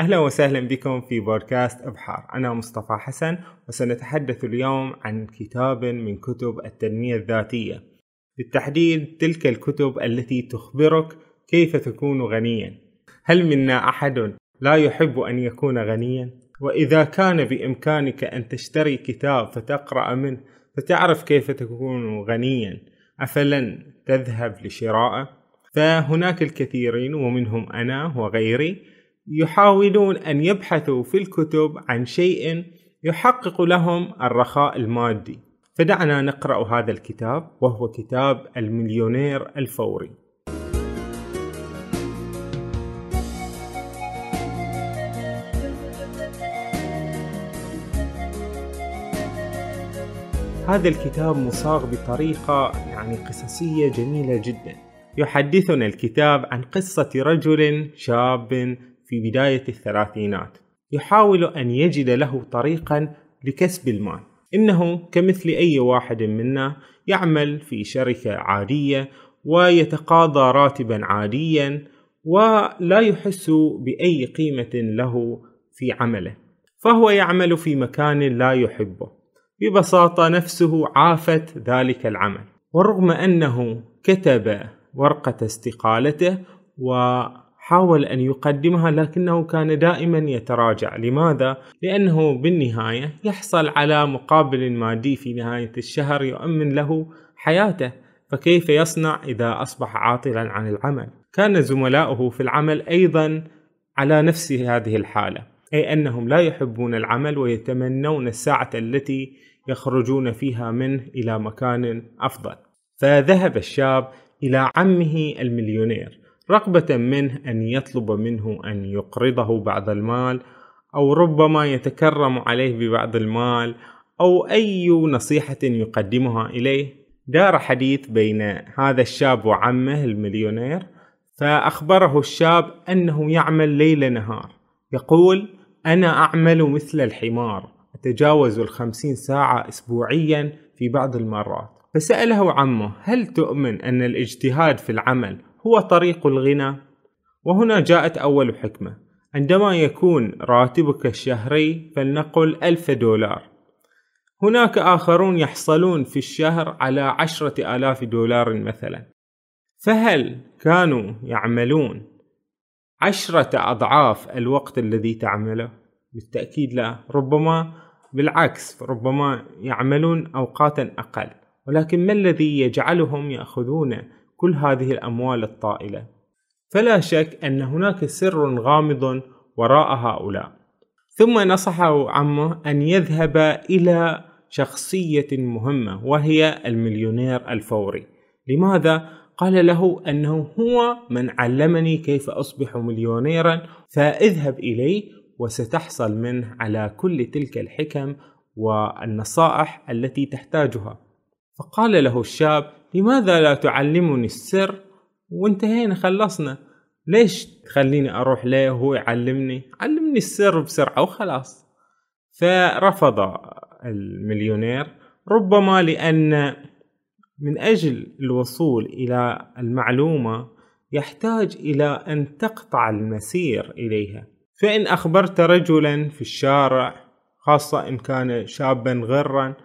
أهلا وسهلا بكم في بودكاست أبحار أنا مصطفى حسن وسنتحدث اليوم عن كتاب من كتب التنمية الذاتية بالتحديد تلك الكتب التي تخبرك كيف تكون غنيا هل منا أحد لا يحب أن يكون غنيا؟ وإذا كان بإمكانك أن تشتري كتاب فتقرأ منه فتعرف كيف تكون غنيا أفلن تذهب لشرائه؟ فهناك الكثيرين ومنهم أنا وغيري يحاولون أن يبحثوا في الكتب عن شيء يحقق لهم الرخاء المادي. فدعنا نقرأ هذا الكتاب وهو كتاب المليونير الفوري. هذا الكتاب مصاغ بطريقة يعني قصصية جميلة جدا. يحدثنا الكتاب عن قصة رجل شاب في بداية الثلاثينات. يحاول أن يجد له طريقا لكسب المال. إنه كمثل أي واحد منا يعمل في شركة عادية ويتقاضى راتبا عاديا ولا يحس بأي قيمة له في عمله. فهو يعمل في مكان لا يحبه. ببساطة نفسه عافت ذلك العمل. ورغم أنه كتب ورقة استقالته وحاول أن يقدمها لكنه كان دائما يتراجع لماذا؟ لأنه بالنهاية يحصل على مقابل مادي في نهاية الشهر يؤمن له حياته فكيف يصنع إذا أصبح عاطلا عن العمل؟ كان زملاؤه في العمل أيضا على نفس هذه الحالة أي أنهم لا يحبون العمل ويتمنون الساعة التي يخرجون فيها منه إلى مكان أفضل فذهب الشاب إلى عمه المليونير رغبة منه أن يطلب منه أن يقرضه بعض المال أو ربما يتكرم عليه ببعض المال أو أي نصيحة يقدمها إليه. دار حديث بين هذا الشاب وعمه المليونير فأخبره الشاب أنه يعمل ليل نهار. يقول أنا أعمل مثل الحمار أتجاوز الخمسين ساعة أسبوعيا في بعض المرات. فسأله عمه هل تؤمن أن الاجتهاد في العمل هو طريق الغنى؟ وهنا جاءت أول حكمة عندما يكون راتبك الشهري فلنقل ألف دولار هناك آخرون يحصلون في الشهر على عشرة آلاف دولار مثلا فهل كانوا يعملون عشرة أضعاف الوقت الذي تعمله؟ بالتأكيد لا ربما بالعكس ربما يعملون أوقاتا أقل ولكن ما الذي يجعلهم يأخذون كل هذه الأموال الطائلة. فلا شك أن هناك سر غامض وراء هؤلاء. ثم نصحه عمه أن يذهب إلى شخصية مهمة وهي المليونير الفوري. لماذا؟ قال له أنه هو من علمني كيف أصبح مليونيرا فاذهب إليه وستحصل منه على كل تلك الحكم والنصائح التي تحتاجها. فقال له الشاب لماذا لا تعلمني السر وانتهينا خلصنا؟ ليش تخليني أروح له وهو يعلمني؟ علمني السر بسرعة وخلاص. فرفض المليونير ربما لأن من أجل الوصول إلى المعلومة يحتاج إلى أن تقطع المسير إليها. فإن أخبرت رجلا في الشارع خاصة إن كان شابا غرا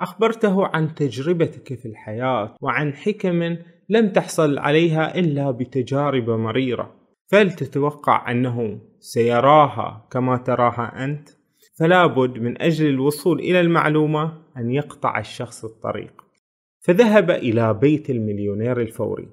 أخبرته عن تجربتك في الحياة وعن حكم لم تحصل عليها إلا بتجارب مريرة فهل تتوقع أنه سيراها كما تراها أنت؟ فلا بد من أجل الوصول إلى المعلومة أن يقطع الشخص الطريق فذهب إلى بيت المليونير الفوري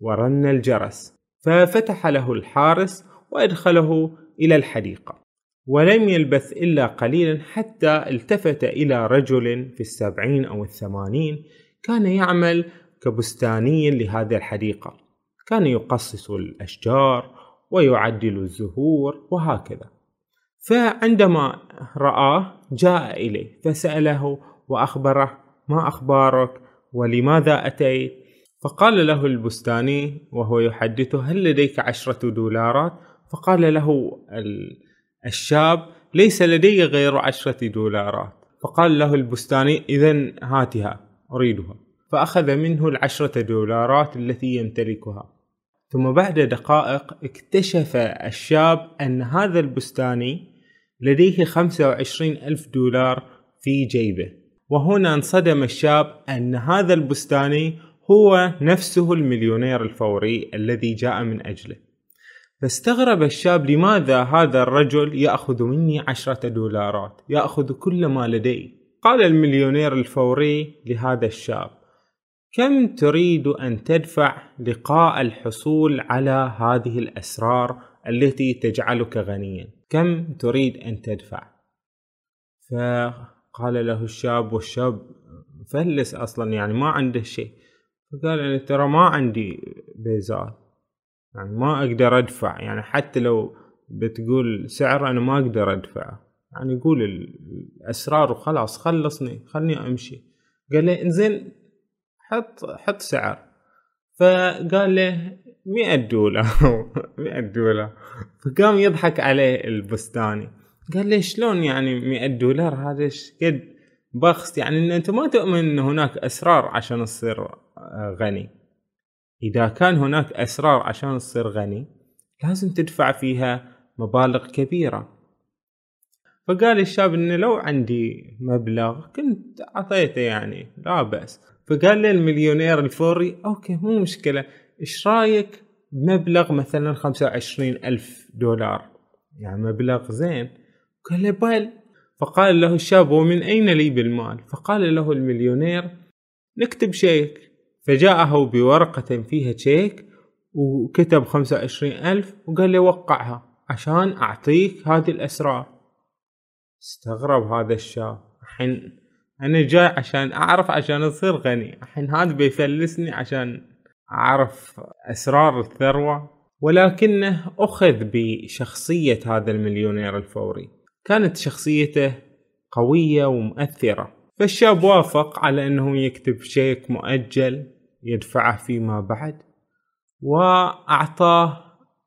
ورن الجرس ففتح له الحارس وأدخله إلى الحديقة ولم يلبث إلا قليلا حتى التفت إلى رجل في السبعين أو الثمانين كان يعمل كبستاني لهذه الحديقة. كان يقصص الأشجار ويعدل الزهور وهكذا. فعندما رآه جاء إليه فسأله وأخبره ما أخبارك؟ ولماذا أتيت؟ فقال له البستاني وهو يحدثه هل لديك عشرة دولارات؟ فقال له الشاب ليس لدي غير عشرة دولارات. فقال له البستاني إذا هاتها أريدها. فأخذ منه العشرة دولارات التي يمتلكها. ثم بعد دقائق اكتشف الشاب أن هذا البستاني لديه 25 ألف دولار في جيبه. وهنا انصدم الشاب أن هذا البستاني هو نفسه المليونير الفوري الذي جاء من أجله. فاستغرب الشاب لماذا هذا الرجل يأخذ مني عشرة دولارات؟ يأخذ كل ما لدي. قال المليونير الفوري لهذا الشاب كم تريد أن تدفع لقاء الحصول على هذه الأسرار التي تجعلك غنيا؟ كم تريد أن تدفع؟ فقال له الشاب والشاب مفلس أصلا يعني ما عنده شيء. فقال أنا ترى ما عندي بيزات يعني ما أقدر أدفع. يعني حتى لو بتقول سعر أنا ما أقدر أدفعه. يعني قول الأسرار وخلاص خلصني خلني أمشي. قال له إنزين حط حط سعر. فقال له مئة دولار. مئة دولار. فقام يضحك عليه البستاني. قال له شلون يعني مئة دولار؟ هذا إيش قد بخس؟ يعني إن أنت ما تؤمن إن هناك أسرار عشان تصير غني. إذا كان هناك أسرار عشان تصير غني لازم تدفع فيها مبالغ كبيرة. فقال الشاب إنه لو عندي مبلغ كنت أعطيته يعني لا بأس. فقال لي المليونير الفوري okay مو مشكلة. إيش رأيك بمبلغ مثلا خمسة وعشرين ألف دولار؟ يعني مبلغ زين. قال له بل. فقال له الشاب ومن أين لي بالمال؟ فقال له المليونير نكتب شيك. فجاءه بورقة فيها شيك وكتب خمسة وعشرين ألف وقال لي وقعها عشان أعطيك هذه الأسرار. استغرب هذا الشاب. الحين أنا جاي عشان أعرف عشان اصير غني. الحين هذا بيفلسني عشان أعرف أسرار الثروة. ولكنه أخذ بشخصية هذا المليونير الفوري. كانت شخصيته قوية ومؤثرة. فالشاب وافق على أنه يكتب شيك مؤجل. يدفعه فيما بعد وأعطاه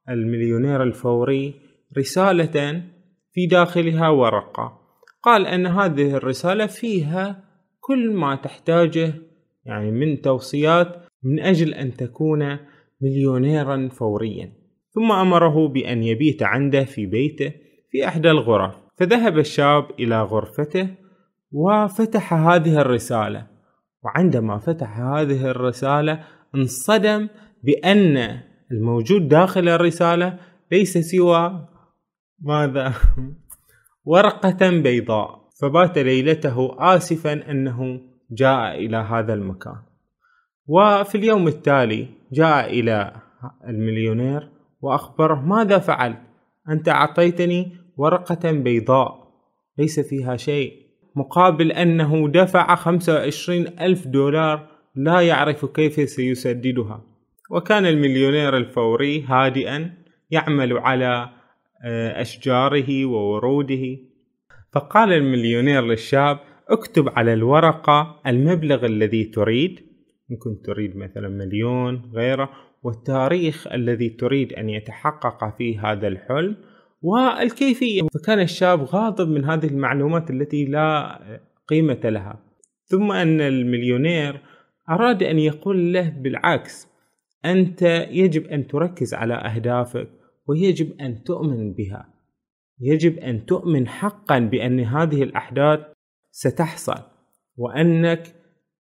المليونير الفوري رسالة في داخلها ورقة. قال أن هذه الرسالة فيها كل ما تحتاجه يعني من توصيات من أجل أن تكون مليونيرا فوريا. ثم أمره بأن يبيت عنده في بيته في إحدى الغرف. فذهب الشاب إلى غرفته وفتح هذه الرسالة. وعندما فتح هذه الرسالة انصدم بأن الموجود داخل الرسالة ليس سوى ماذا؟ ورقة بيضاء فبات ليلته آسفا أنه جاء إلى هذا المكان. وفي اليوم التالي جاء إلى المليونير وأخبره ماذا فعلت؟ أنت أعطيتني ورقة بيضاء ليس فيها شيء. مقابل أنه دفع خمسة وعشرين ألف دولار لا يعرف كيف سيسددها. وكان المليونير الفوري هادئا يعمل على آه، أشجاره ووروده. فقال المليونير للشاب اكتب على الورقة المبلغ الذي تريد. كنت تريد مثلا مليون غيره. والتاريخ الذي تريد أن يتحقق فيه هذا الحلم والكيفية. فكان الشاب غاضب من هذه المعلومات التي لا قيمة لها. ثم أن المليونير أراد أن يقول له بالعكس أنت يجب أن تركز على أهدافك ويجب أن تؤمن بها. يجب أن تؤمن حقا بأن هذه الأحداث ستحصل وأنك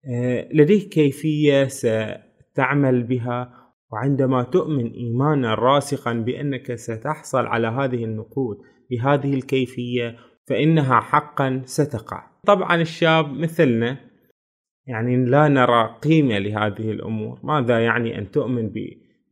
آه، لديك كيفية ستعمل بها وعندما تؤمن إيمانا راسخا بأنك ستحصل على هذه النقود بهذه الكيفية فإنها حقا ستقع. طبعا الشاب مثلنا يعني لا نرى قيمة لهذه الأمور. ماذا يعني أن تؤمن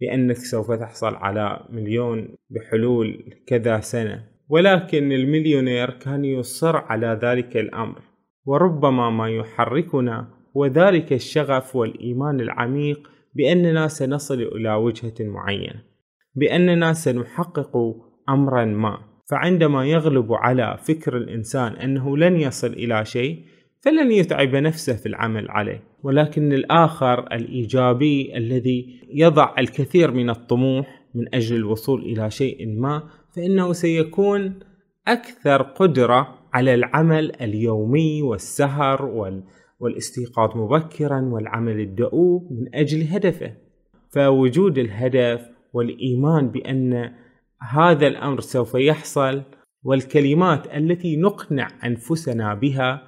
بأنك سوف تحصل على مليون بحلول كذا سنة؟ ولكن المليونير كان يصر على ذلك الأمر وربما ما يحركنا هو ذلك الشغف والإيمان العميق بأننا سنصل إلى وجهة معينة بأننا سنحقق أمرا ما. فعندما يغلب على فكر الإنسان أنه لن يصل إلى شيء فلن يتعب نفسه في العمل عليه. ولكن الآخر الإيجابي الذي يضع الكثير من الطموح من أجل الوصول إلى شيء ما فإنه سيكون أكثر قدرة على العمل اليومي والسهر وال والاستيقاظ مبكرا والعمل الدؤوب من أجل هدفه. فوجود الهدف والإيمان بأن هذا الأمر سوف يحصل والكلمات التي نقنع أنفسنا بها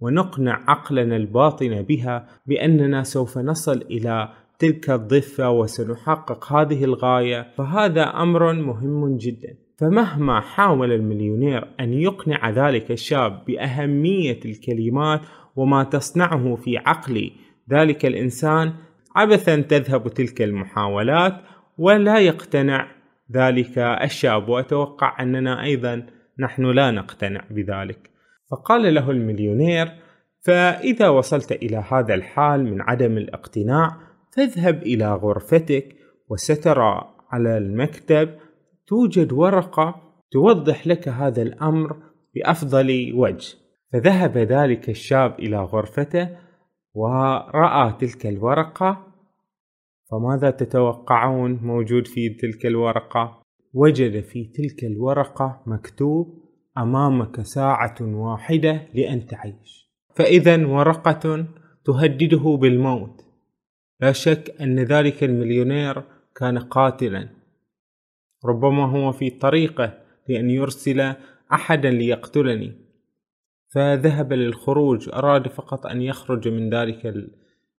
ونقنع عقلنا الباطن بها بأننا سوف نصل إلى تلك الضفة وسنحقق هذه الغاية فهذا أمر مهم جدا. فمهما حاول المليونير أن يقنع ذلك الشاب بأهمية الكلمات وما تصنعه في عقل ذلك الإنسان عبثا تذهب تلك المحاولات ولا يقتنع ذلك الشاب وأتوقع أننا أيضا نحن لا نقتنع بذلك. فقال له المليونير فإذا وصلت إلى هذا الحال من عدم الاقتناع فاذهب إلى غرفتك وسترى على المكتب توجد ورقة توضح لك هذا الأمر بأفضل وجه. فذهب ذلك الشاب إلى غرفته ورأى تلك الورقة. فماذا تتوقعون موجود في تلك الورقة؟ وجد في تلك الورقة مكتوب أمامك ساعة واحدة لأن تعيش. فاذا ورقة تهدده بالموت. لا شك أن ذلك المليونير كان قاتلا. ربما هو في طريقه لأن يرسل أحدا ليقتلني. فذهب للخروج أراد فقط أن يخرج من ذلك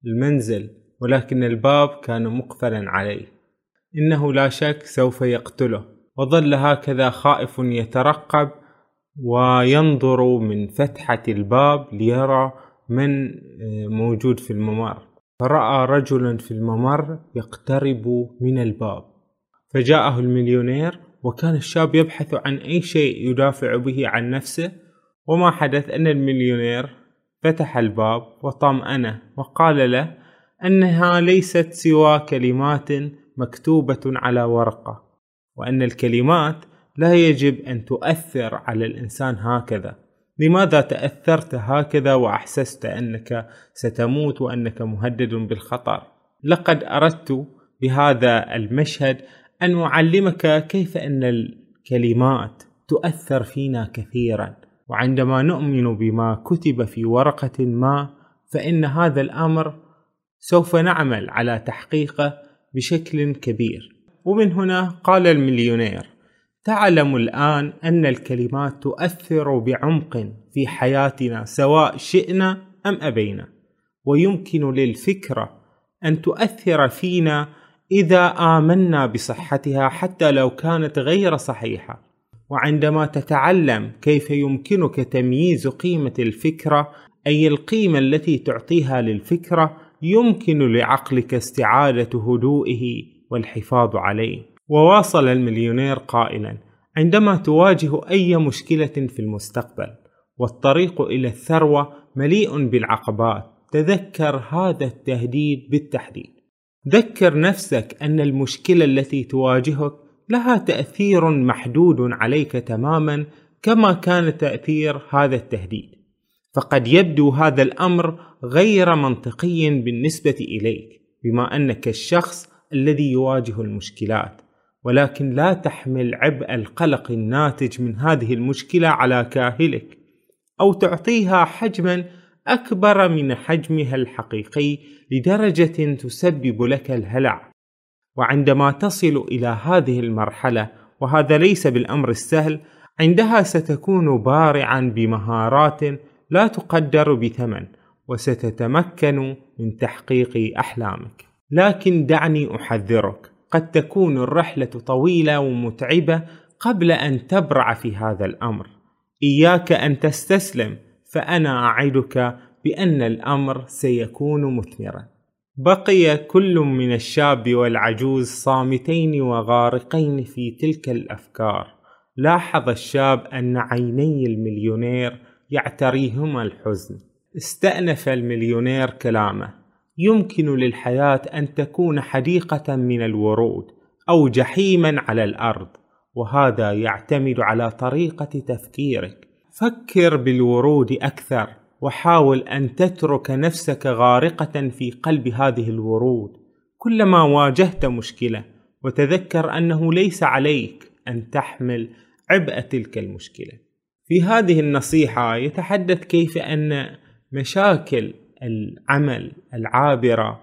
المنزل ولكن الباب كان مقفلا عليه. إنه لا شك سوف يقتله. وظل هكذا خائف يترقب وينظر من فتحة الباب ليرى من آه، موجود في الممر. فرأى رجلا في الممر يقترب من الباب. فجاءه المليونير وكان الشاب يبحث عن أي شيء يدافع به عن نفسه وما حدث أن المليونير فتح الباب وطمأنه وقال له أنها ليست سوى كلمات مكتوبة على ورقة وأن الكلمات لا يجب أن تؤثر على الإنسان هكذا. لماذا تأثرت هكذا وأحسست أنك ستموت وأنك مهدد بالخطر؟ لقد أردت بهذا المشهد أن أعلمك كيف أن الكلمات تؤثر فينا كثيرا. وعندما نؤمن بما كتب في ورقة ما فإن هذا الأمر سوف نعمل على تحقيقه بشكل كبير. ومن هنا قال المليونير تعلم الآن أن الكلمات تؤثر بعمق في حياتنا سواء شئنا أم أبينا. ويمكن للفكرة أن تؤثر فينا إذا آمنا بصحتها حتى لو كانت غير صحيحة. وعندما تتعلم كيف يمكنك تمييز قيمة الفكرة أي القيمة التي تعطيها للفكرة يمكن لعقلك استعادة هدوئه والحفاظ عليه. وواصل المليونير قائلا عندما تواجه أي مشكلة في المستقبل والطريق إلى الثروة مليء بالعقبات تذكر هذا التهديد بالتحديد. ذكر نفسك أن المشكلة التي تواجهك لها تأثير محدود عليك تماما كما كان تأثير هذا التهديد. فقد يبدو هذا الأمر غير منطقي بالنسبة إليك بما أنك الشخص الذي يواجه المشكلات. ولكن لا تحمل عبء القلق الناتج من هذه المشكلة على كاهلك أو تعطيها حجما أكبر من حجمها الحقيقي لدرجة تسبب لك الهلع. وعندما تصل إلى هذه المرحلة وهذا ليس بالأمر السهل عندها ستكون بارعا بمهارات لا تقدر بثمن وستتمكن من تحقيق أحلامك. لكن دعني أحذرك قد تكون الرحلة طويلة ومتعبة قبل أن تبرع في هذا الأمر. إياك أن تستسلم فأنا أعدك بأن الأمر سيكون مثمرا. بقي كل من الشاب والعجوز صامتين وغارقين في تلك الأفكار. لاحظ الشاب أن عيني المليونير يعتريهما الحزن. استأنف المليونير كلامه. يمكن للحياة أن تكون حديقة من الورود أو جحيما على الأرض وهذا يعتمد على طريقة تفكيرك. فكر بالورود أكثر وحاول أن تترك نفسك غارقة في قلب هذه الورود. كلما واجهت مشكلة وتذكر أنه ليس عليك أن تحمل عبء تلك المشكلة. في هذه النصيحة يتحدث كيف أن مشاكل العمل العابرة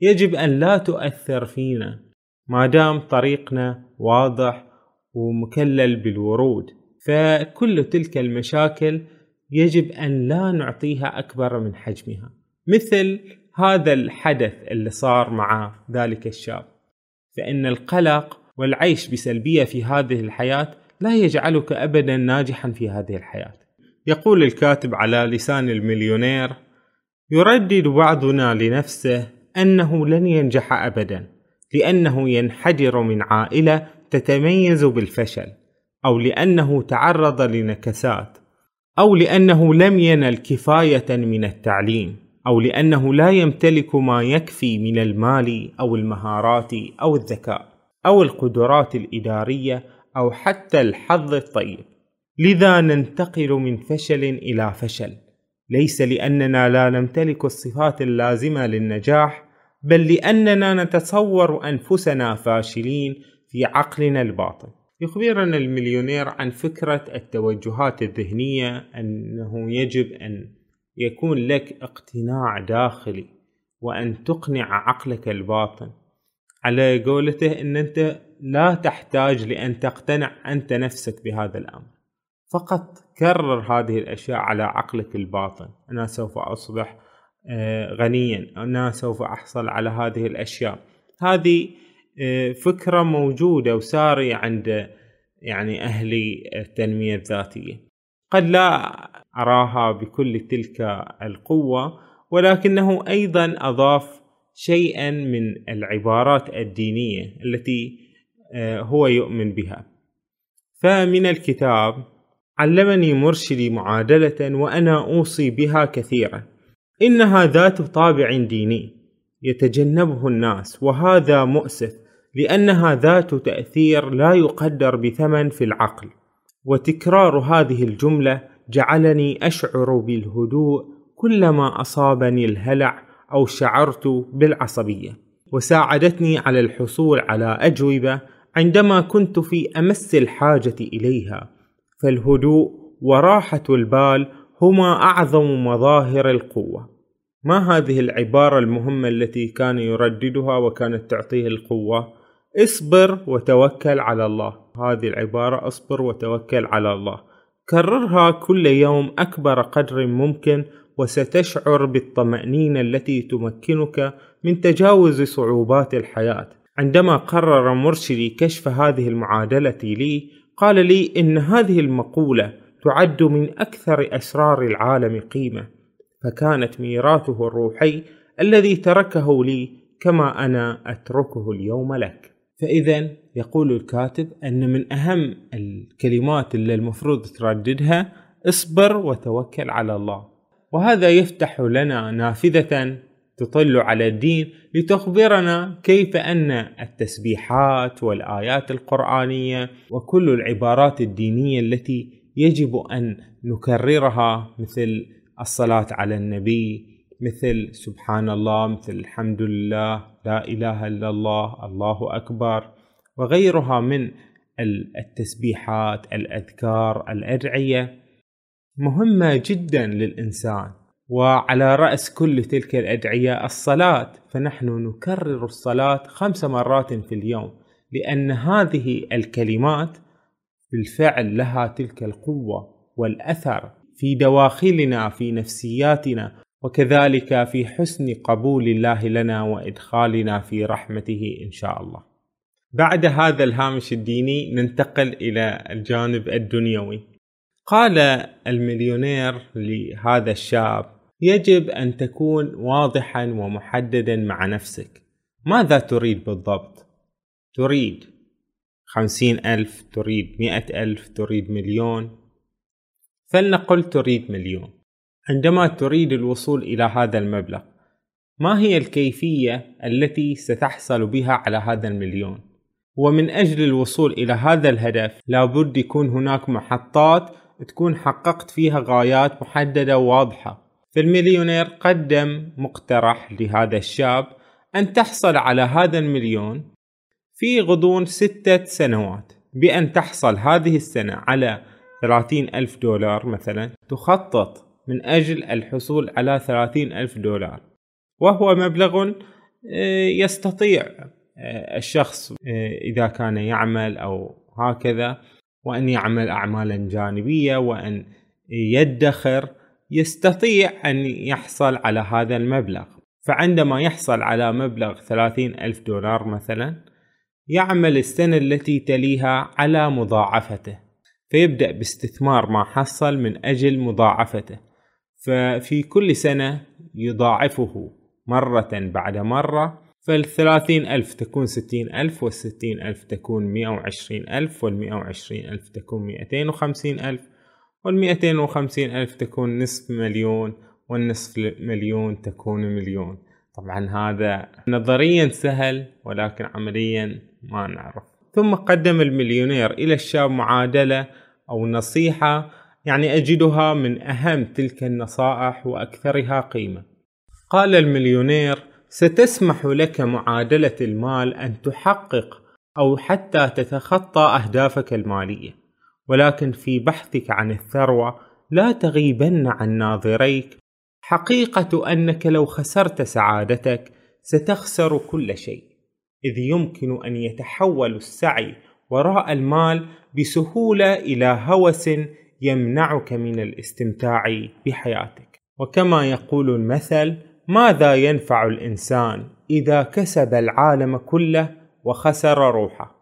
يجب أن لا تؤثر فينا ما دام طريقنا واضح ومكلل بالورود. فكل تلك المشاكل يجب أن لا نعطيها أكبر من حجمها. مثل هذا الحدث اللي صار مع ذلك الشاب. فإن القلق والعيش بسلبية في هذه الحياة لا يجعلك أبدا ناجحا في هذه الحياة. يقول الكاتب على لسان المليونير يردد بعضنا لنفسه أنه لن ينجح أبدا لأنه ينحدر من عائلة تتميز بالفشل. أو لأنه تعرض لنكسات أو لأنه لم ينل كفاية من التعليم أو لأنه لا يمتلك ما يكفي من المال أو المهارات أو الذكاء أو القدرات الإدارية أو حتى الحظ الطيب. لذا ننتقل من فشل إلى فشل. ليس لأننا لا نمتلك الصفات اللازمة للنجاح بل لأننا نتصور أنفسنا فاشلين في عقلنا الباطن. يخبرنا المليونير عن فكرة التوجهات الذهنية أنه يجب أن يكون لك اقتناع داخلي وأن تقنع عقلك الباطن. على قولته أن أنت لا تحتاج لأن تقتنع أنت نفسك بهذا الأمر. فقط كرر هذه الأشياء على عقلك الباطن. أنا سوف أصبح آه، غنيا. أنا سوف أحصل على هذه الأشياء. هذه فكرة موجودة وسارية عند يعني أهل التنمية الذاتية. قد لا أراها بكل تلك القوة ولكنه أيضا أضاف شيئا من العبارات الدينية التي آه، هو يؤمن بها. فمن الكتاب علمني مرشدي معادلة وأنا أوصي بها كثيرا. إنها ذات طابع ديني يتجنبه الناس وهذا مؤسف. لأنها ذات تأثير لا يقدر بثمن في العقل. وتكرار هذه الجملة جعلني أشعر بالهدوء كلما أصابني الهلع أو شعرت بالعصبية. وساعدتني على الحصول على أجوبة عندما كنت في أمس الحاجة إليها. فالهدوء وراحة البال هما أعظم مظاهر القوة. ما هذه العبارة المهمة التي كان يرددها وكانت تعطيه القوة؟ اصبر وتوكل على الله. هذه العبارة اصبر وتوكل على الله. كررها كل يوم أكبر قدر ممكن وستشعر بالطمأنينة التي تمكنك من تجاوز صعوبات الحياة. عندما قرر مرشدي كشف هذه المعادلة لي قال لي إن هذه المقولة تعد من أكثر أسرار العالم قيمة. فكانت ميراثه الروحي الذي تركه لي كما أنا أتركه اليوم لك. فإذا يقول الكاتب أن من أهم الكلمات اللي المفروض ترددها اصبر وتوكل على الله. وهذا يفتح لنا نافذة تطل على الدين لتخبرنا كيف أن التسبيحات والآيات القرآنية وكل العبارات الدينية التي يجب أن نكررها مثل الصلاة على النبي مثل سبحان الله مثل الحمد لله لا إله إلا الله الله أكبر وغيرها من التسبيحات الأذكار الأدعية مهمة جدا للإنسان. وعلى رأس كل تلك الأدعية الصلاة فنحن نكرر الصلاة خمس مرات في اليوم لأن هذه الكلمات بالفعل لها تلك القوة والأثر في دواخلنا في نفسياتنا وكذلك في حسن قبول الله لنا وإدخالنا في رحمته إن شاء الله. بعد هذا الهامش الديني ننتقل إلى الجانب الدنيوي. قال المليونير لهذا الشاب يجب أن تكون واضحا ومحددا مع نفسك. ماذا تريد بالضبط؟ تريد. خمسين ألف. تريد. مئة ألف. تريد مليون. فلنقل تريد مليون. عندما تريد الوصول إلى هذا المبلغ ما هي الكيفية التي ستحصل بها على هذا المليون؟ ومن أجل الوصول إلى هذا الهدف لابد يكون هناك محطات تكون حققت فيها غايات محددة وواضحة فالمليونير قدم مقترح لهذا الشاب أن تحصل على هذا المليون في غضون ستة سنوات بأن تحصل هذه السنة على ثلاثين ألف دولار مثلا تخطط من أجل الحصول على ثلاثين ألف دولار. وهو مبلغ آه، يستطيع آه، الشخص إذا كان يعمل أو هكذا وأن يعمل أعمالا جانبية وأن يدخر يستطيع أن يحصل على هذا المبلغ. فعندما يحصل على مبلغ ثلاثين ألف دولار مثلا يعمل السنة التي تليها على مضاعفته. فيبدأ باستثمار ما حصل من أجل مضاعفته. ففي كل سنة يضاعفه مرة بعد مرة فالثلاثين ألف تكون ستين ألف والستين ألف تكون مئة وعشرين ألف والمئة وعشرين ألف تكون مئتين وخمسين ألف والمئتين وخمسين ألف تكون نصف مليون والنصف مليون تكون مليون. طبعا هذا نظريا سهل ولكن عمليا ما نعرف. ثم قدم المليونير إلى الشاب معادلة أو نصيحة يعني أجدها من أهم تلك النصائح وأكثرها قيمة. قال المليونير ستسمح لك معادلة المال أن تحقق أو حتى تتخطى أهدافك المالية ولكن في بحثك عن الثروة لا تغيبن عن ناظريك. حقيقة أنك لو خسرت سعادتك ستخسر كل شيء. إذ يمكن أن يتحول السعي وراء المال بسهولة إلى هوس يمنعك من الاستمتاع بحياتك. وكما يقول المثل ماذا ينفع الإنسان إذا كسب العالم كله وخسر روحه؟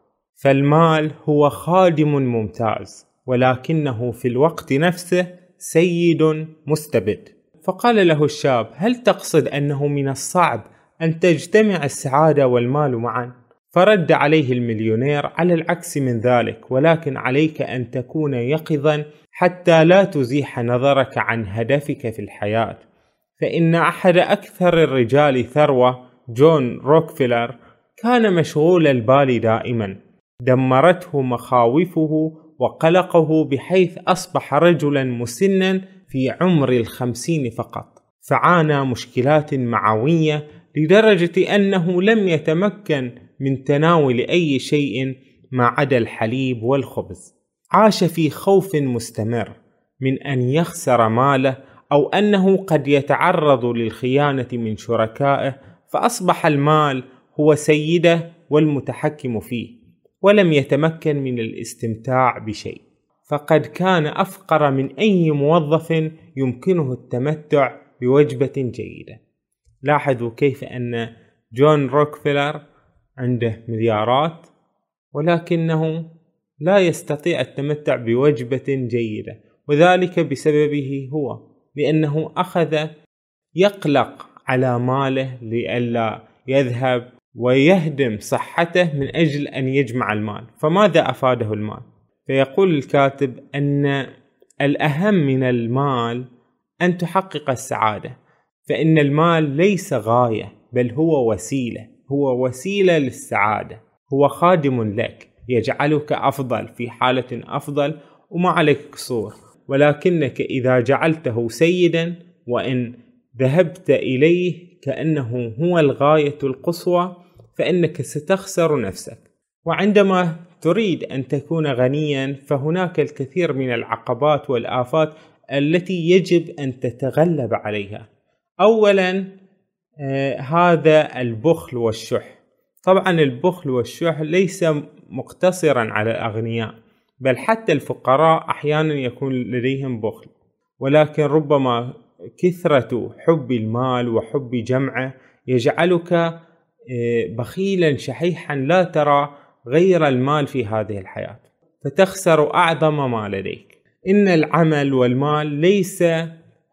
فالمال هو خادم ممتاز ولكنه في الوقت نفسه سيد مستبد. فقال له الشاب هل تقصد أنه من الصعب أن تجتمع السعادة والمال معا؟ فرد عليه المليونير على العكس من ذلك ولكن عليك أن تكون يقظا حتى لا تزيح نظرك عن هدفك في الحياة. فإن أحد أكثر الرجال ثروة جون روكفيلر كان مشغول البال دائما. دمرته مخاوفه وقلقه بحيث أصبح رجلا مسنا في عمر الخمسين فقط. فعانى مشكلات معوية لدرجة أنه لم يتمكن من تناول أي شيء ما عدا الحليب والخبز. عاش في خوف مستمر من أن يخسر ماله أو أنه قد يتعرض للخيانة من شركائه فأصبح المال هو سيده والمتحكم فيه ولم يتمكن من الاستمتاع بشيء. فقد كان أفقر من أي موظف يمكنه التمتع بوجبة جيدة. لاحظوا كيف أن جون روكفيلر عنده مليارات ولكنه لا يستطيع التمتع بوجبة جيدة وذلك بسببه هو لأنه أخذ يقلق على ماله لئلا يذهب ويهدم صحته من أجل أن يجمع المال. فماذا أفاده المال؟ فيقول الكاتب أن الأهم من المال أن تحقق السعادة فإن المال ليس غاية بل هو وسيلة هو وسيلة للسعادة هو خادم لك. يجعلك أفضل في حالة أفضل وما عليك قصور. ولكنك إذا جعلته سيدا وإن ذهبت إليه كأنه هو الغاية القصوى فإنك ستخسر نفسك. وعندما تريد أن تكون غنيا فهناك الكثير من العقبات والآفات التي يجب أن تتغلب عليها. أولا آه هذا البخل والشح. طبعا البخل والشح ليس مقتصرا على الأغنياء بل حتى الفقراء أحيانا يكون لديهم بخل. ولكن ربما كثرة حب المال وحب جمعه يجعلك آه، بخيلا شحيحا لا ترى غير المال في هذه الحياة. فتخسر أعظم ما لديك. إن العمل والمال ليس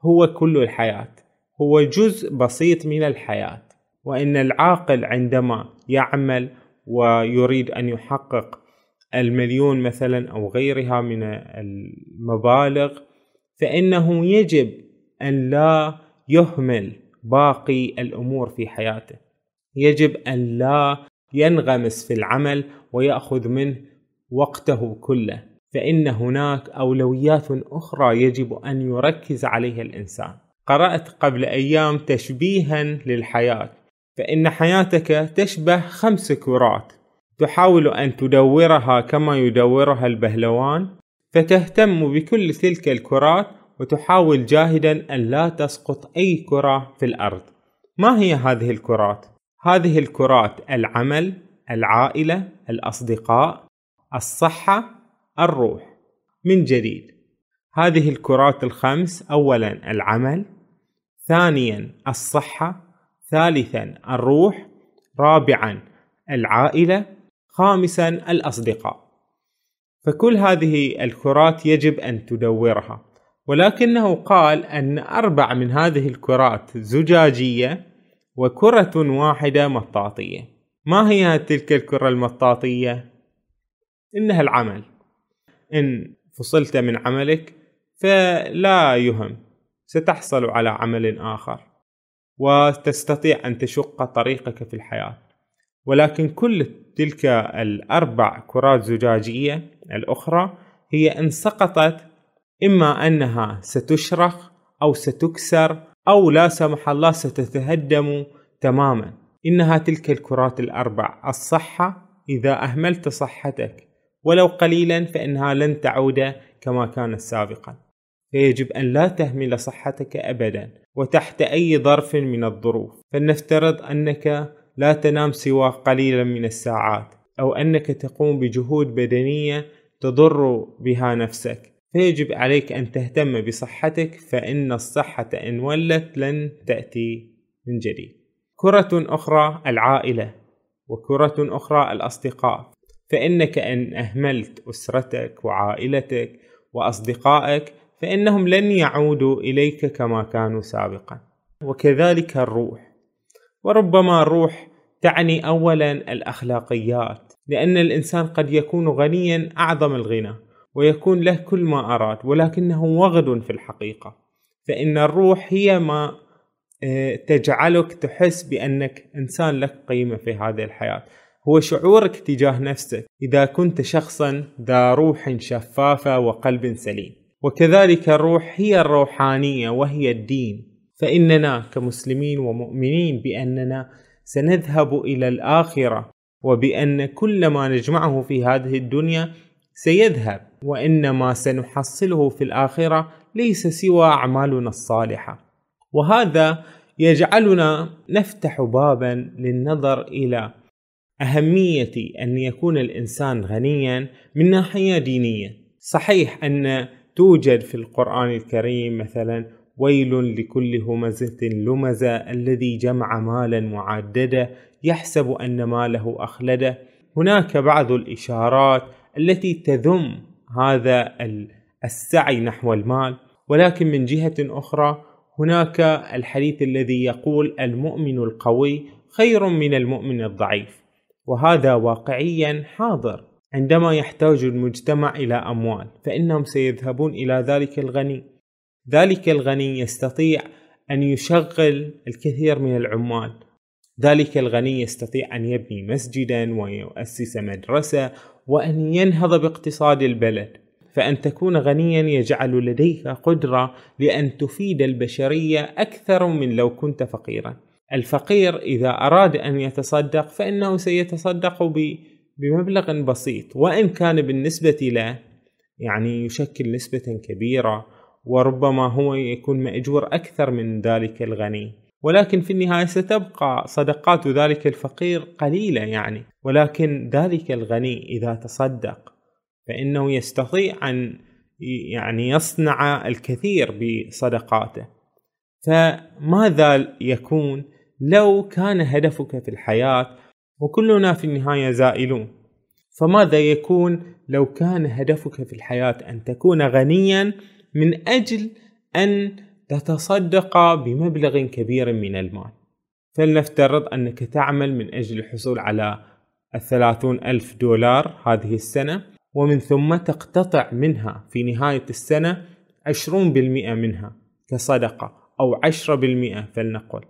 هو كل الحياة هو جزء بسيط من الحياة. وإن العاقل عندما يعمل ويريد أن يحقق المليون مثلا أو غيرها من المبالغ فإنه يجب أن لا يهمل باقي الأمور في حياته. يجب أن لا ينغمس في العمل ويأخذ منه وقته كله. فإن هناك أولويات أخرى يجب أن يركز عليها الإنسان. قرأت قبل أيام تشبيها للحياة. فإن حياتك تشبه خمس كرات. تحاول أن تدورها كما يدورها البهلوان فتهتم بكل تلك الكرات وتحاول جاهدا أن لا تسقط أي كرة في الأرض. ما هي هذه الكرات؟ هذه الكرات العمل العائلة الأصدقاء الصحة الروح. من جديد. هذه الكرات الخمس أولا العمل ثانيا الصحة ثالثا الروح. رابعا العائلة. خامسا الأصدقاء. فكل هذه الكرات يجب أن تدورها. ولكنه قال أن أربع من هذه الكرات زجاجية وكرة واحدة مطاطية. ما هي تلك الكرة المطاطية؟ إنها العمل. إن فصلت من عملك فلا يهم. ستحصل على عمل آخر. وتستطيع أن تشق طريقك في الحياة. ولكن كل تلك الأربع كرات زجاجية الأخرى هي إن سقطت إما أنها ستشرخ أو ستكسر أو لا سمح الله ستتهدم تماما. إنها تلك الكرات الأربع الصحة إذا أهملت صحتك ولو قليلا فإنها لن تعود كما كانت سابقا. فيجب أن لا تهمل صحتك أبدا. وتحت أي ظرف من الظروف. فلنفترض أنك لا تنام سوى قليلا من الساعات أو أنك تقوم بجهود بدنية تضر بها نفسك. فيجب عليك أن تهتم بصحتك فإن الصحة إن ولت لن تأتي من جديد. كرة أخرى العائلة وكرة أخرى الأصدقاء. فإنك إن أهملت أسرتك وعائلتك وأصدقائك فإنهم لن يعودوا إليك كما كانوا سابقا. وكذلك الروح. وربما الروح تعني أولا الأخلاقيات لأن الإنسان قد يكون غنيا أعظم الغنى ويكون له كل ما أراد ولكنه وغد في الحقيقة. فإن الروح هي ما آه، تجعلك تحس بأنك إنسان لك قيمة في هذه الحياة. هو شعورك تجاه نفسك إذا كنت شخصا ذا روح شفافة وقلب سليم. وكذلك الروح هي الروحانية وهي الدين. فإننا كمسلمين ومؤمنين بأننا سنذهب إلى الآخرة وبأن كل ما نجمعه في هذه الدنيا سيذهب وإنما سنحصله في الآخرة ليس سوى أعمالنا الصالحة. وهذا يجعلنا نفتح بابا للنظر إلى أهمية أن يكون الإنسان غنيا من ناحية دينية. صحيح أن توجد في القرآن الكريم مثلا ويل لكل همزة لمزة الذي جمع مالا معددا يحسب أن ماله أخلده. هناك بعض الإشارات التي تذم هذا السعي نحو المال ولكن من جهة أخرى هناك الحديث الذي يقول المؤمن القوي خير من المؤمن الضعيف وهذا واقعيا حاضر. عندما يحتاج المجتمع إلى أموال فإنهم سيذهبون إلى ذلك الغني. ذلك الغني يستطيع أن يشغل الكثير من العمال. ذلك الغني يستطيع أن يبني مسجدا ويؤسس مدرسة وأن ينهض باقتصاد البلد. فأن تكون غنيا يجعل لديك قدرة لأن تفيد البشرية أكثر من لو كنت فقيرا. الفقير إذا أراد أن يتصدق فإنه سيتصدق بمبلغ بسيط وإن كان بالنسبة له يعني يشكل نسبة كبيرة وربما هو يكون مأجور أكثر من ذلك الغني. ولكن في النهاية ستبقى صدقات ذلك الفقير قليلة يعني. ولكن ذلك الغني إذا تصدق فإنه يستطيع أن يعني يصنع الكثير بصدقاته. فماذا يكون؟ لو كان هدفك في الحياة وكلنا في النهاية زائلون. فماذا يكون لو كان هدفك في الحياة أن تكون غنيا من أجل أن تتصدق بمبلغ كبير من المال؟ فلنفترض أنك تعمل من أجل الحصول على الثلاثون ألف دولار هذه السنة ومن ثم تقتطع منها في نهاية السنة عشرون بالمئة منها كصدقة أو عشرة بالمئة فلنقل.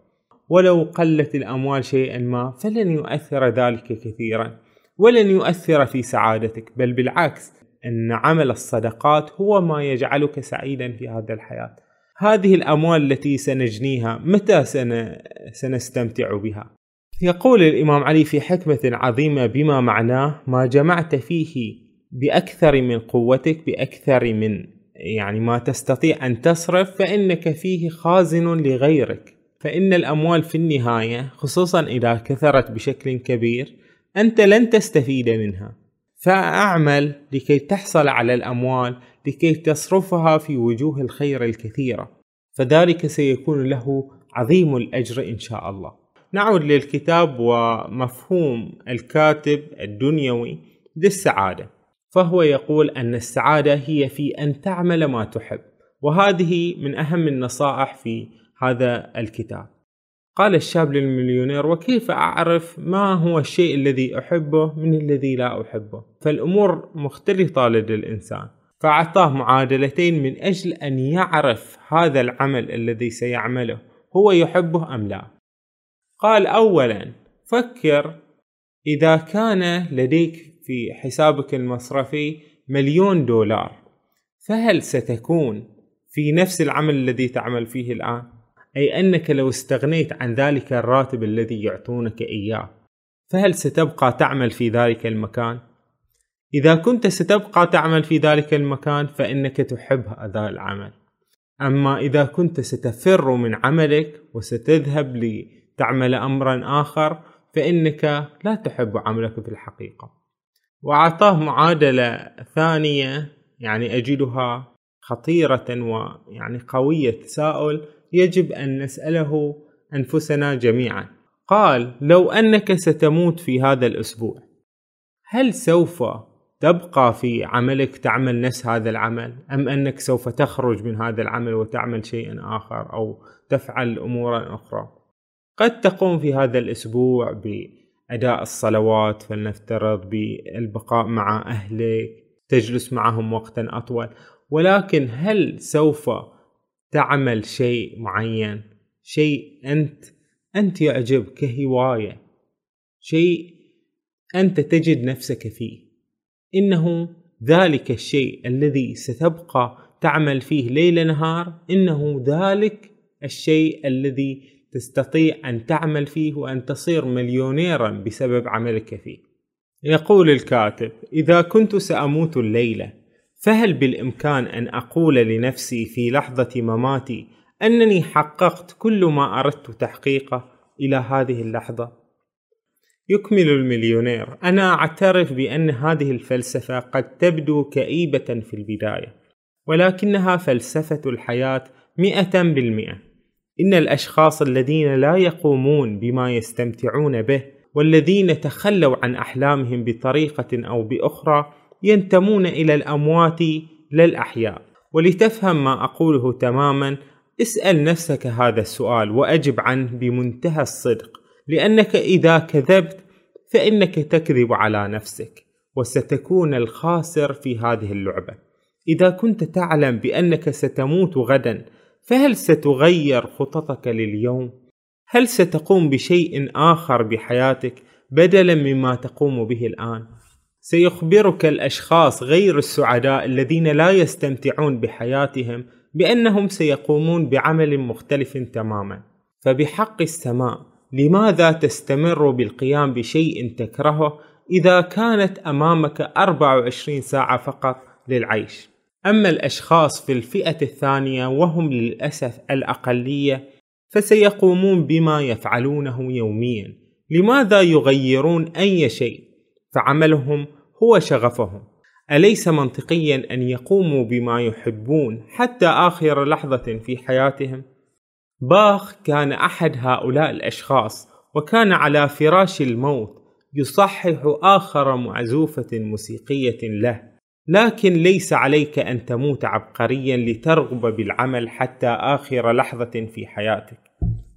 ولو قلت الأموال شيئا ما فلن يؤثر ذلك كثيرا ولن يؤثر في سعادتك بل بالعكس أن عمل الصدقات هو ما يجعلك سعيدا في هذه الحياة. هذه الأموال التي سنجنيها متى سن... سنستمتع بها؟ يقول الإمام علي في حكمة عظيمة بما معناه ما جمعت فيه بأكثر من قوتك بأكثر من يعني ما تستطيع أن تصرف فإنك فيه خازن لغيرك. فإن الأموال في النهاية خصوصا إذا كثرت بشكل كبير أنت لن تستفيد منها. فأعمل لكي تحصل على الأموال لكي تصرفها في وجوه الخير الكثيرة. فذلك سيكون له عظيم الأجر إن شاء الله. نعود للكتاب ومفهوم الكاتب الدنيوي للسعادة. فهو يقول أن السعادة هي في أن تعمل ما تحب. وهذه من أهم النصائح في هذا الكتاب. قال الشاب للمليونير وكيف أعرف ما هو الشيء الذي أحبه من الذي لا أحبه؟ فالأمور مختلطة لدى الإنسان فأعطاه معادلتين من أجل أن يعرف هذا العمل الذي سيعمله هو يحبه أم لا. قال أولا فكر إذا كان لديك في حسابك المصرفي مليون دولار فهل ستكون في نفس العمل الذي تعمل فيه الآن؟ أي أنك لو استغنيت عن ذلك الراتب الذي يعطونك إياه فهل ستبقى تعمل في ذلك المكان؟ إذا كنت ستبقى تعمل في ذلك المكان فإنك تحب هذا العمل أما إذا كنت ستفر من عملك وستذهب لتعمل أمرا آخر فإنك لا تحب عملك في الحقيقة وأعطاه معادلة ثانية يعني أجدها خطيرة ويعني قوية تساؤل يجب أن نسأله أنفسنا جميعا. قال لو أنك ستموت في هذا الأسبوع هل سوف تبقى في عملك تعمل نفس هذا العمل؟ أم أنك سوف تخرج من هذا العمل وتعمل شيئا آخر أو تفعل أمورا أخرى؟ قد تقوم في هذا الأسبوع بأداء الصلوات فلنفترض بالبقاء مع أهلك تجلس معهم وقتا أطول ولكن هل سوف تعمل شيء معين. شيء أنت أنت يعجبك كهواية. شيء أنت تجد نفسك فيه. إنه ذلك الشيء الذي ستبقى تعمل فيه ليل نهار. إنه ذلك الشيء الذي تستطيع أن تعمل فيه وأن تصير مليونيرا بسبب عملك فيه. يقول الكاتب إذا كنت سأموت الليلة فهل بالإمكان أن أقول لنفسي في لحظة مماتي أنني حققت كل ما أردت تحقيقه إلى هذه اللحظة؟ يكمل المليونير أنا أعترف بأن هذه الفلسفة قد تبدو كئيبة في البداية ولكنها فلسفة الحياة مئة بالمئة إن الأشخاص الذين لا يقومون بما يستمتعون به والذين تخلوا عن أحلامهم بطريقة أو بأخرى ينتمون إلى الأموات لا الأحياء ولتفهم ما أقوله تماما اسأل نفسك هذا السؤال وأجب عنه بمنتهى الصدق لأنك إذا كذبت فإنك تكذب على نفسك وستكون الخاسر في هذه اللعبة إذا كنت تعلم بأنك ستموت غدا فهل ستغير خططك لليوم؟ هل ستقوم بشيء آخر بحياتك بدلا مما تقوم به الآن؟ سيخبرك الأشخاص غير السعداء الذين لا يستمتعون بحياتهم بأنهم سيقومون بعمل مختلف تماما. فبحق السماء لماذا تستمر بالقيام بشيء تكرهه إذا كانت أمامك 24 ساعة فقط للعيش؟ أما الأشخاص في الفئة الثانية وهم للأسف الأقلية فسيقومون بما يفعلونه يوميا. لماذا يغيرون أي شيء؟ فعملهم هو شغفهم. أليس منطقيا أن يقوموا بما يحبون حتى آخر لحظة في حياتهم؟ باخ كان أحد هؤلاء الأشخاص وكان على فراش الموت يصحح آخر معزوفة موسيقية له. لكن ليس عليك أن تموت عبقريا لترغب بالعمل حتى آخر لحظة في حياتك.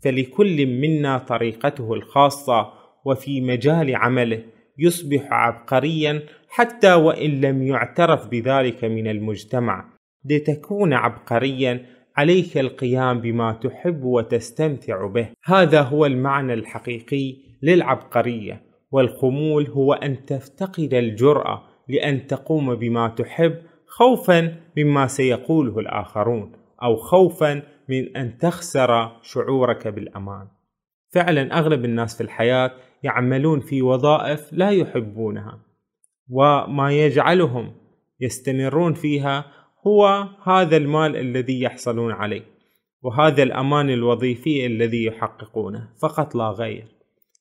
فلكل منا طريقته الخاصة وفي مجال عمله. يصبح عبقريا حتى وإن لم يعترف بذلك من المجتمع. لتكون عبقريا عليك القيام بما تحب وتستمتع به. هذا هو المعنى الحقيقي للعبقرية. والخمول هو أن تفتقد الجرأة لأن تقوم بما تحب خوفا مما سيقوله الآخرون أو خوفا من أن تخسر شعورك بالأمان. فعلا أغلب الناس في الحياة يعملون في وظائف لا يحبونها وما يجعلهم يستمرون فيها هو هذا المال الذي يحصلون عليه وهذا الأمان الوظيفي الذي يحققونه فقط لا غير.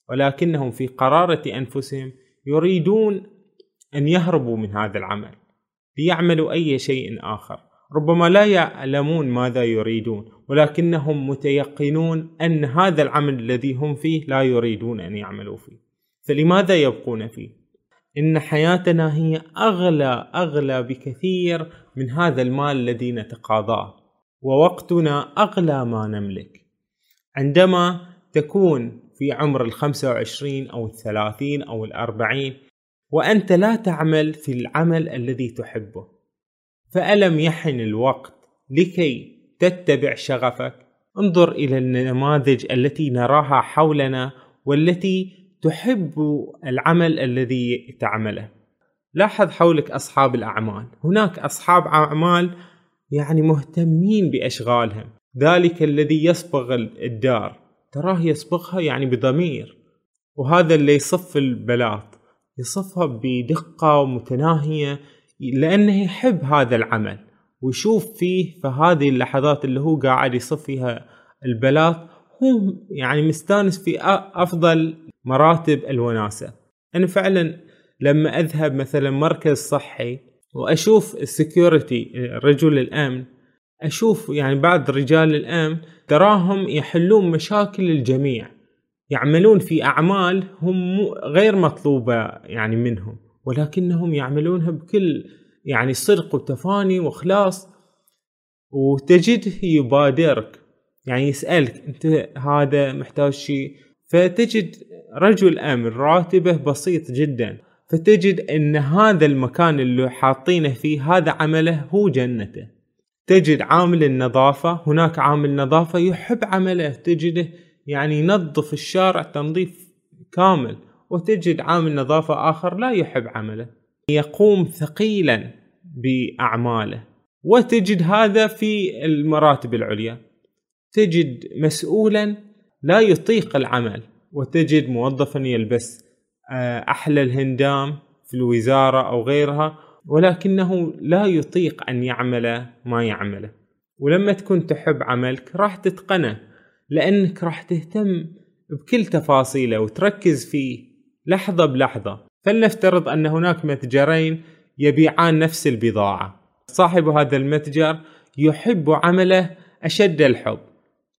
ولكنهم في قرارة أنفسهم يريدون أن يهربوا من هذا العمل ليعملوا أي شيء آخر. ربما لا يعلمون ماذا يريدون ولكنهم متيقنون أن هذا العمل الذي هم فيه لا يريدون أن يعملوا فيه. فلماذا يبقون فيه؟ إن حياتنا هي أغلى أغلى بكثير من هذا المال الذي نتقاضاه ووقتنا أغلى ما نملك. عندما تكون في عمر الخمسة وعشرين أو الثلاثين أو الأربعين وأنت لا تعمل في العمل الذي تحبه. فألم يحن الوقت لكي تتبع شغفك. انظر إلى النماذج التي نراها حولنا والتي تحب العمل الذي تعمله. لاحظ حولك أصحاب الأعمال. هناك أصحاب أعمال يعني مهتمين بأشغالهم. ذلك الذي يصبغ الدار. تراه يصبغها يعني بضمير. وهذا اللي يصف البلاط. يصفها بدقة متناهية لأنه يحب هذا العمل. ويشوف فيه في هذه اللحظات اللي هو قاعد يصف فيها البلاط هو يعني مستانس في أفضل مراتب الوناسة. أنا فعلا لما أذهب مثلا مركز صحي وأشوف السكيورتي رجل الأمن أشوف يعني بعض رجال الأمن تراهم يحلون مشاكل الجميع. يعملون في أعمال هم غير مطلوبة يعني منهم ولكنهم يعملونها بكل يعني صدق وتفاني وإخلاص وتجده يبادرك. يعني يسألك أنت هذا محتاج شيء؟ فتجد رجل أمن راتبه بسيط جدا. فتجد أن هذا المكان اللي حاطينه فيه هذا عمله هو جنته. تجد عامل النظافة هناك عامل نظافة يحب عمله. تجده يعني ينظف الشارع تنظيف كامل. وتجد عامل نظافة آخر لا يحب عمله. يقوم ثقيلا بأعماله. وتجد هذا في المراتب العليا. تجد مسؤولا لا يطيق العمل. وتجد موظفا يلبس آه، أحلى الهندام في الوزارة أو غيرها ولكنه لا يطيق أن يعمل ما يعمله. ولما تكون تحب عملك راح تتقنه لأنك راح تهتم بكل تفاصيله وتركز فيه لحظة بلحظة. فلنفترض أن هناك متجرين يبيعان نفس البضاعة. صاحب هذا المتجر يحب عمله أشد الحب.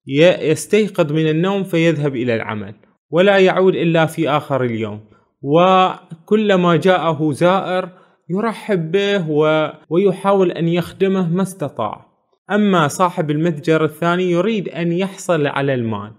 يستيقظ من النوم فيذهب إلى العمل ولا يعود إلا في آخر اليوم. وكلما جاءه زائر يرحب به و... ويحاول أن يخدمه ما استطاع. أما صاحب المتجر الثاني يريد أن يحصل على المال.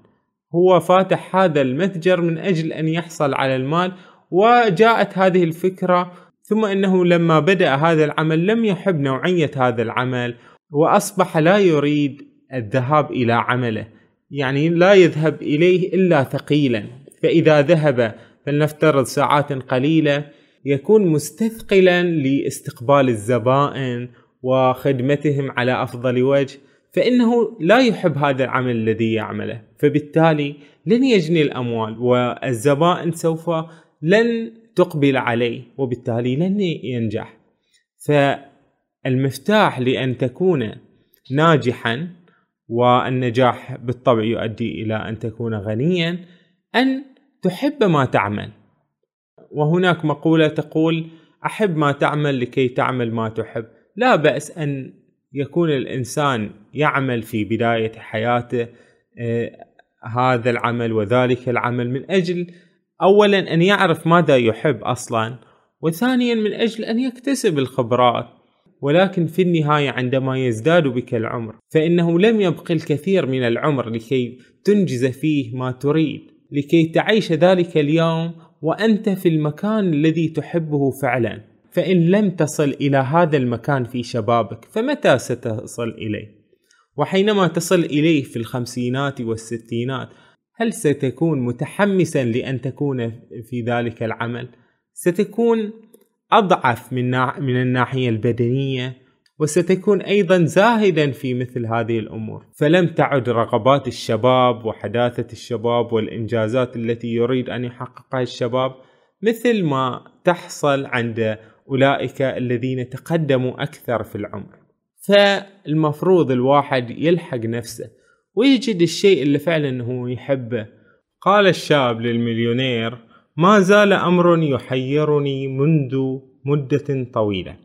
هو فاتح هذا المتجر من أجل أن يحصل على المال وجاءت هذه الفكرة ثم إنه لما بدأ هذا العمل لم يحب نوعية هذا العمل وأصبح لا يريد الذهاب إلى عمله. يعني لا يذهب إليه إلا ثقيلا. فإذا ذهب فلنفترض ساعات قليلة يكون مستثقلا لاستقبال الزبائن وخدمتهم على أفضل وجه فإنه لا يحب هذا العمل الذي يعمله. فبالتالي لن يجني الأموال والزبائن سوف لن تقبل عليه وبالتالي لن ينجح. فالمفتاح لأن تكون ناجحا والنجاح بالطبع يؤدي إلى أن تكون غنيا أن تحب ما تعمل. وهناك مقولة تقول أحب ما تعمل لكي تعمل ما تحب. لا بأس أن يكون الإنسان يعمل في بداية حياته آه، هذا العمل وذلك العمل من أجل اولا أن يعرف ماذا يحب أصلا وثانيا من أجل أن يكتسب الخبرات. ولكن في النهاية عندما يزداد بك العمر فإنه لم يبق الكثير من العمر لكي تنجز فيه ما تريد لكي تعيش ذلك اليوم وأنت في المكان الذي تحبه فعلا. فإن لم تصل إلى هذا المكان في شبابك فمتى ستصل إليه؟ وحينما تصل إليه في الخمسينات والستينات هل ستكون متحمسا لأن تكون في ذلك العمل؟ ستكون أضعف من من الناحية البدنية وستكون أيضا زاهدا في مثل هذه الأمور. فلم تعد رغبات الشباب وحداثة الشباب والإنجازات التي يريد أن يحققها الشباب مثل ما تحصل عند أولئك الذين تقدموا أكثر في العمر. فالمفروض الواحد يلحق نفسه ويجد الشيء اللي فعلا هو يحبه. قال الشاب للمليونير ما زال أمر يحيرني منذ مدة طويلة.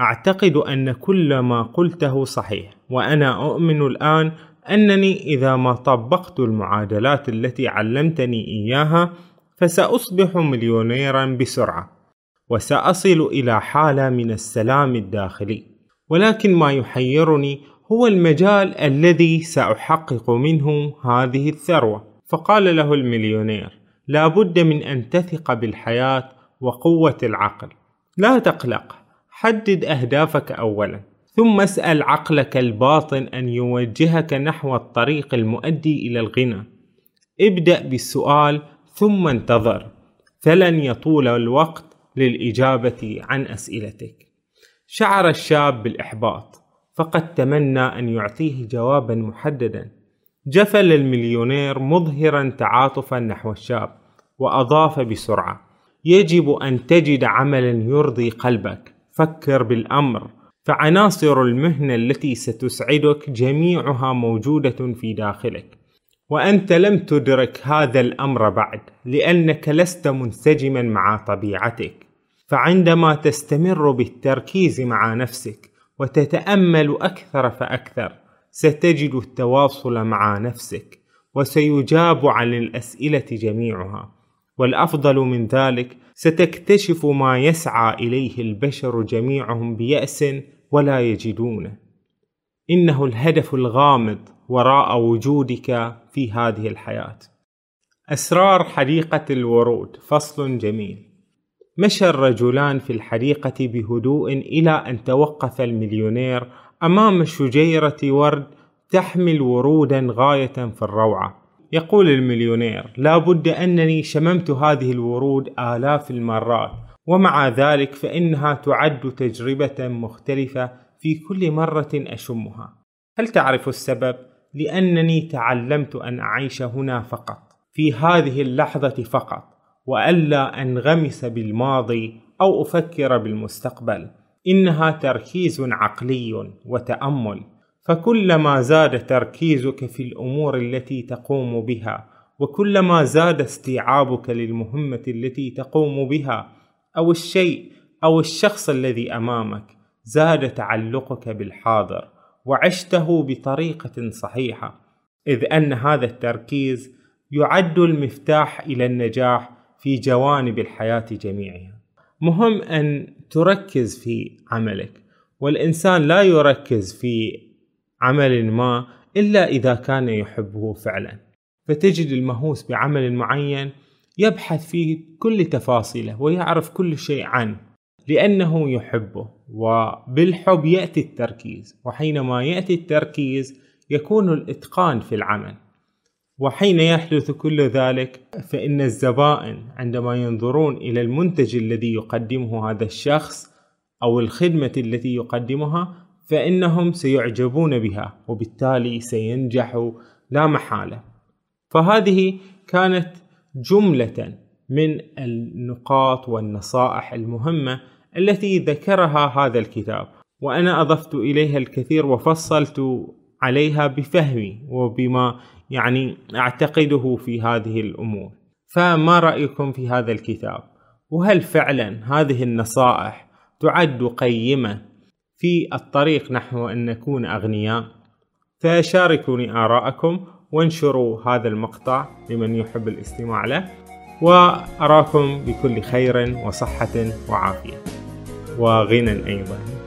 أعتقد أن كل ما قلته صحيح وأنا أؤمن الآن أنني إذا ما طبقت المعادلات التي علمتني إياها فسأصبح مليونيرا بسرعة وسأصل إلى حالة من السلام الداخلي. ولكن ما يحيرني هو المجال الذي سأحقق منه هذه الثروة. فقال له المليونير لا بد من أن تثق بالحياة وقوة العقل. لا تقلق حدد أهدافك أولا ثم اسأل عقلك الباطن أن يوجهك نحو الطريق المؤدي إلى الغنى. ابدأ بالسؤال ثم انتظر فلن يطول الوقت للإجابة عن أسئلتك. شعر الشاب بالإحباط. فقد تمنى أن يعطيه جوابا محددا. جفل المليونير مظهرا تعاطفا نحو الشاب وأضاف بسرعة يجب أن تجد عملا يرضي قلبك فكر بالأمر فعناصر المهنة التي ستسعدك جميعها موجودة في داخلك وأنت لم تدرك هذا الأمر بعد لأنك لست منسجما مع طبيعتك فعندما تستمر بالتركيز مع نفسك وتتأمل أكثر فأكثر. ستجد التواصل مع نفسك وسيجاب عن الأسئلة جميعها. والأفضل من ذلك ستكتشف ما يسعى إليه البشر جميعهم بيأس ولا يجدونه. إنه الهدف الغامض وراء وجودك في هذه الحياة. أسرار حديقة الورود. فصل جميل. مشى الرجلان في الحديقة بهدوء إلى أن توقف المليونير أمام شجيرة ورد تحمل ورودا غاية في الروعة. يقول المليونير لا بد أنني شممت هذه الورود آلاف المرات ومع ذلك فإنها تعد تجربة مختلفة في كل مرة أشمها. هل تعرف السبب؟ لأنني تعلمت أن أعيش هنا فقط في هذه اللحظة فقط. وألا انغمس بالماضي أو أفكر بالمستقبل. إنها تركيز عقلي وتأمل. فكلما زاد تركيزك في الأمور التي تقوم بها وكلما زاد استيعابك للمهمة التي تقوم بها أو الشيء أو الشخص الذي أمامك زاد تعلقك بالحاضر وعشته بطريقة صحيحة. إذ أن هذا التركيز يعد المفتاح إلى النجاح في جوانب الحياة جميعها. مهم أن تركز في عملك. والإنسان لا يركز في عمل ما إلا إذا كان يحبه فعلا. فتجد المهووس بعمل معين يبحث فيه كل تفاصيله ويعرف كل شيء عنه لأنه يحبه. وبالحب يأتي التركيز وحينما يأتي التركيز يكون الإتقان في العمل. وحين يحدث كل ذلك فإن الزبائن عندما ينظرون إلى المنتج الذي يقدمه هذا الشخص أو الخدمة التي يقدمها فإنهم سيعجبون بها وبالتالي سينجحوا لا محالة. فهذه كانت جملة من النقاط والنصائح المهمة التي ذكرها هذا الكتاب وأنا أضفت إليها الكثير وفصلت عليها بفهمي وبما يعني أعتقده في هذه الأمور. فما رأيكم في هذا الكتاب؟ وهل فعلا هذه النصائح تعد قيمة في الطريق نحو أن نكون أغنياء؟ فشاركوني آراءكم وانشروا هذا المقطع لمن يحب الاستماع له وأراكم بكل خير وصحة وعافية. وغنى أيضا.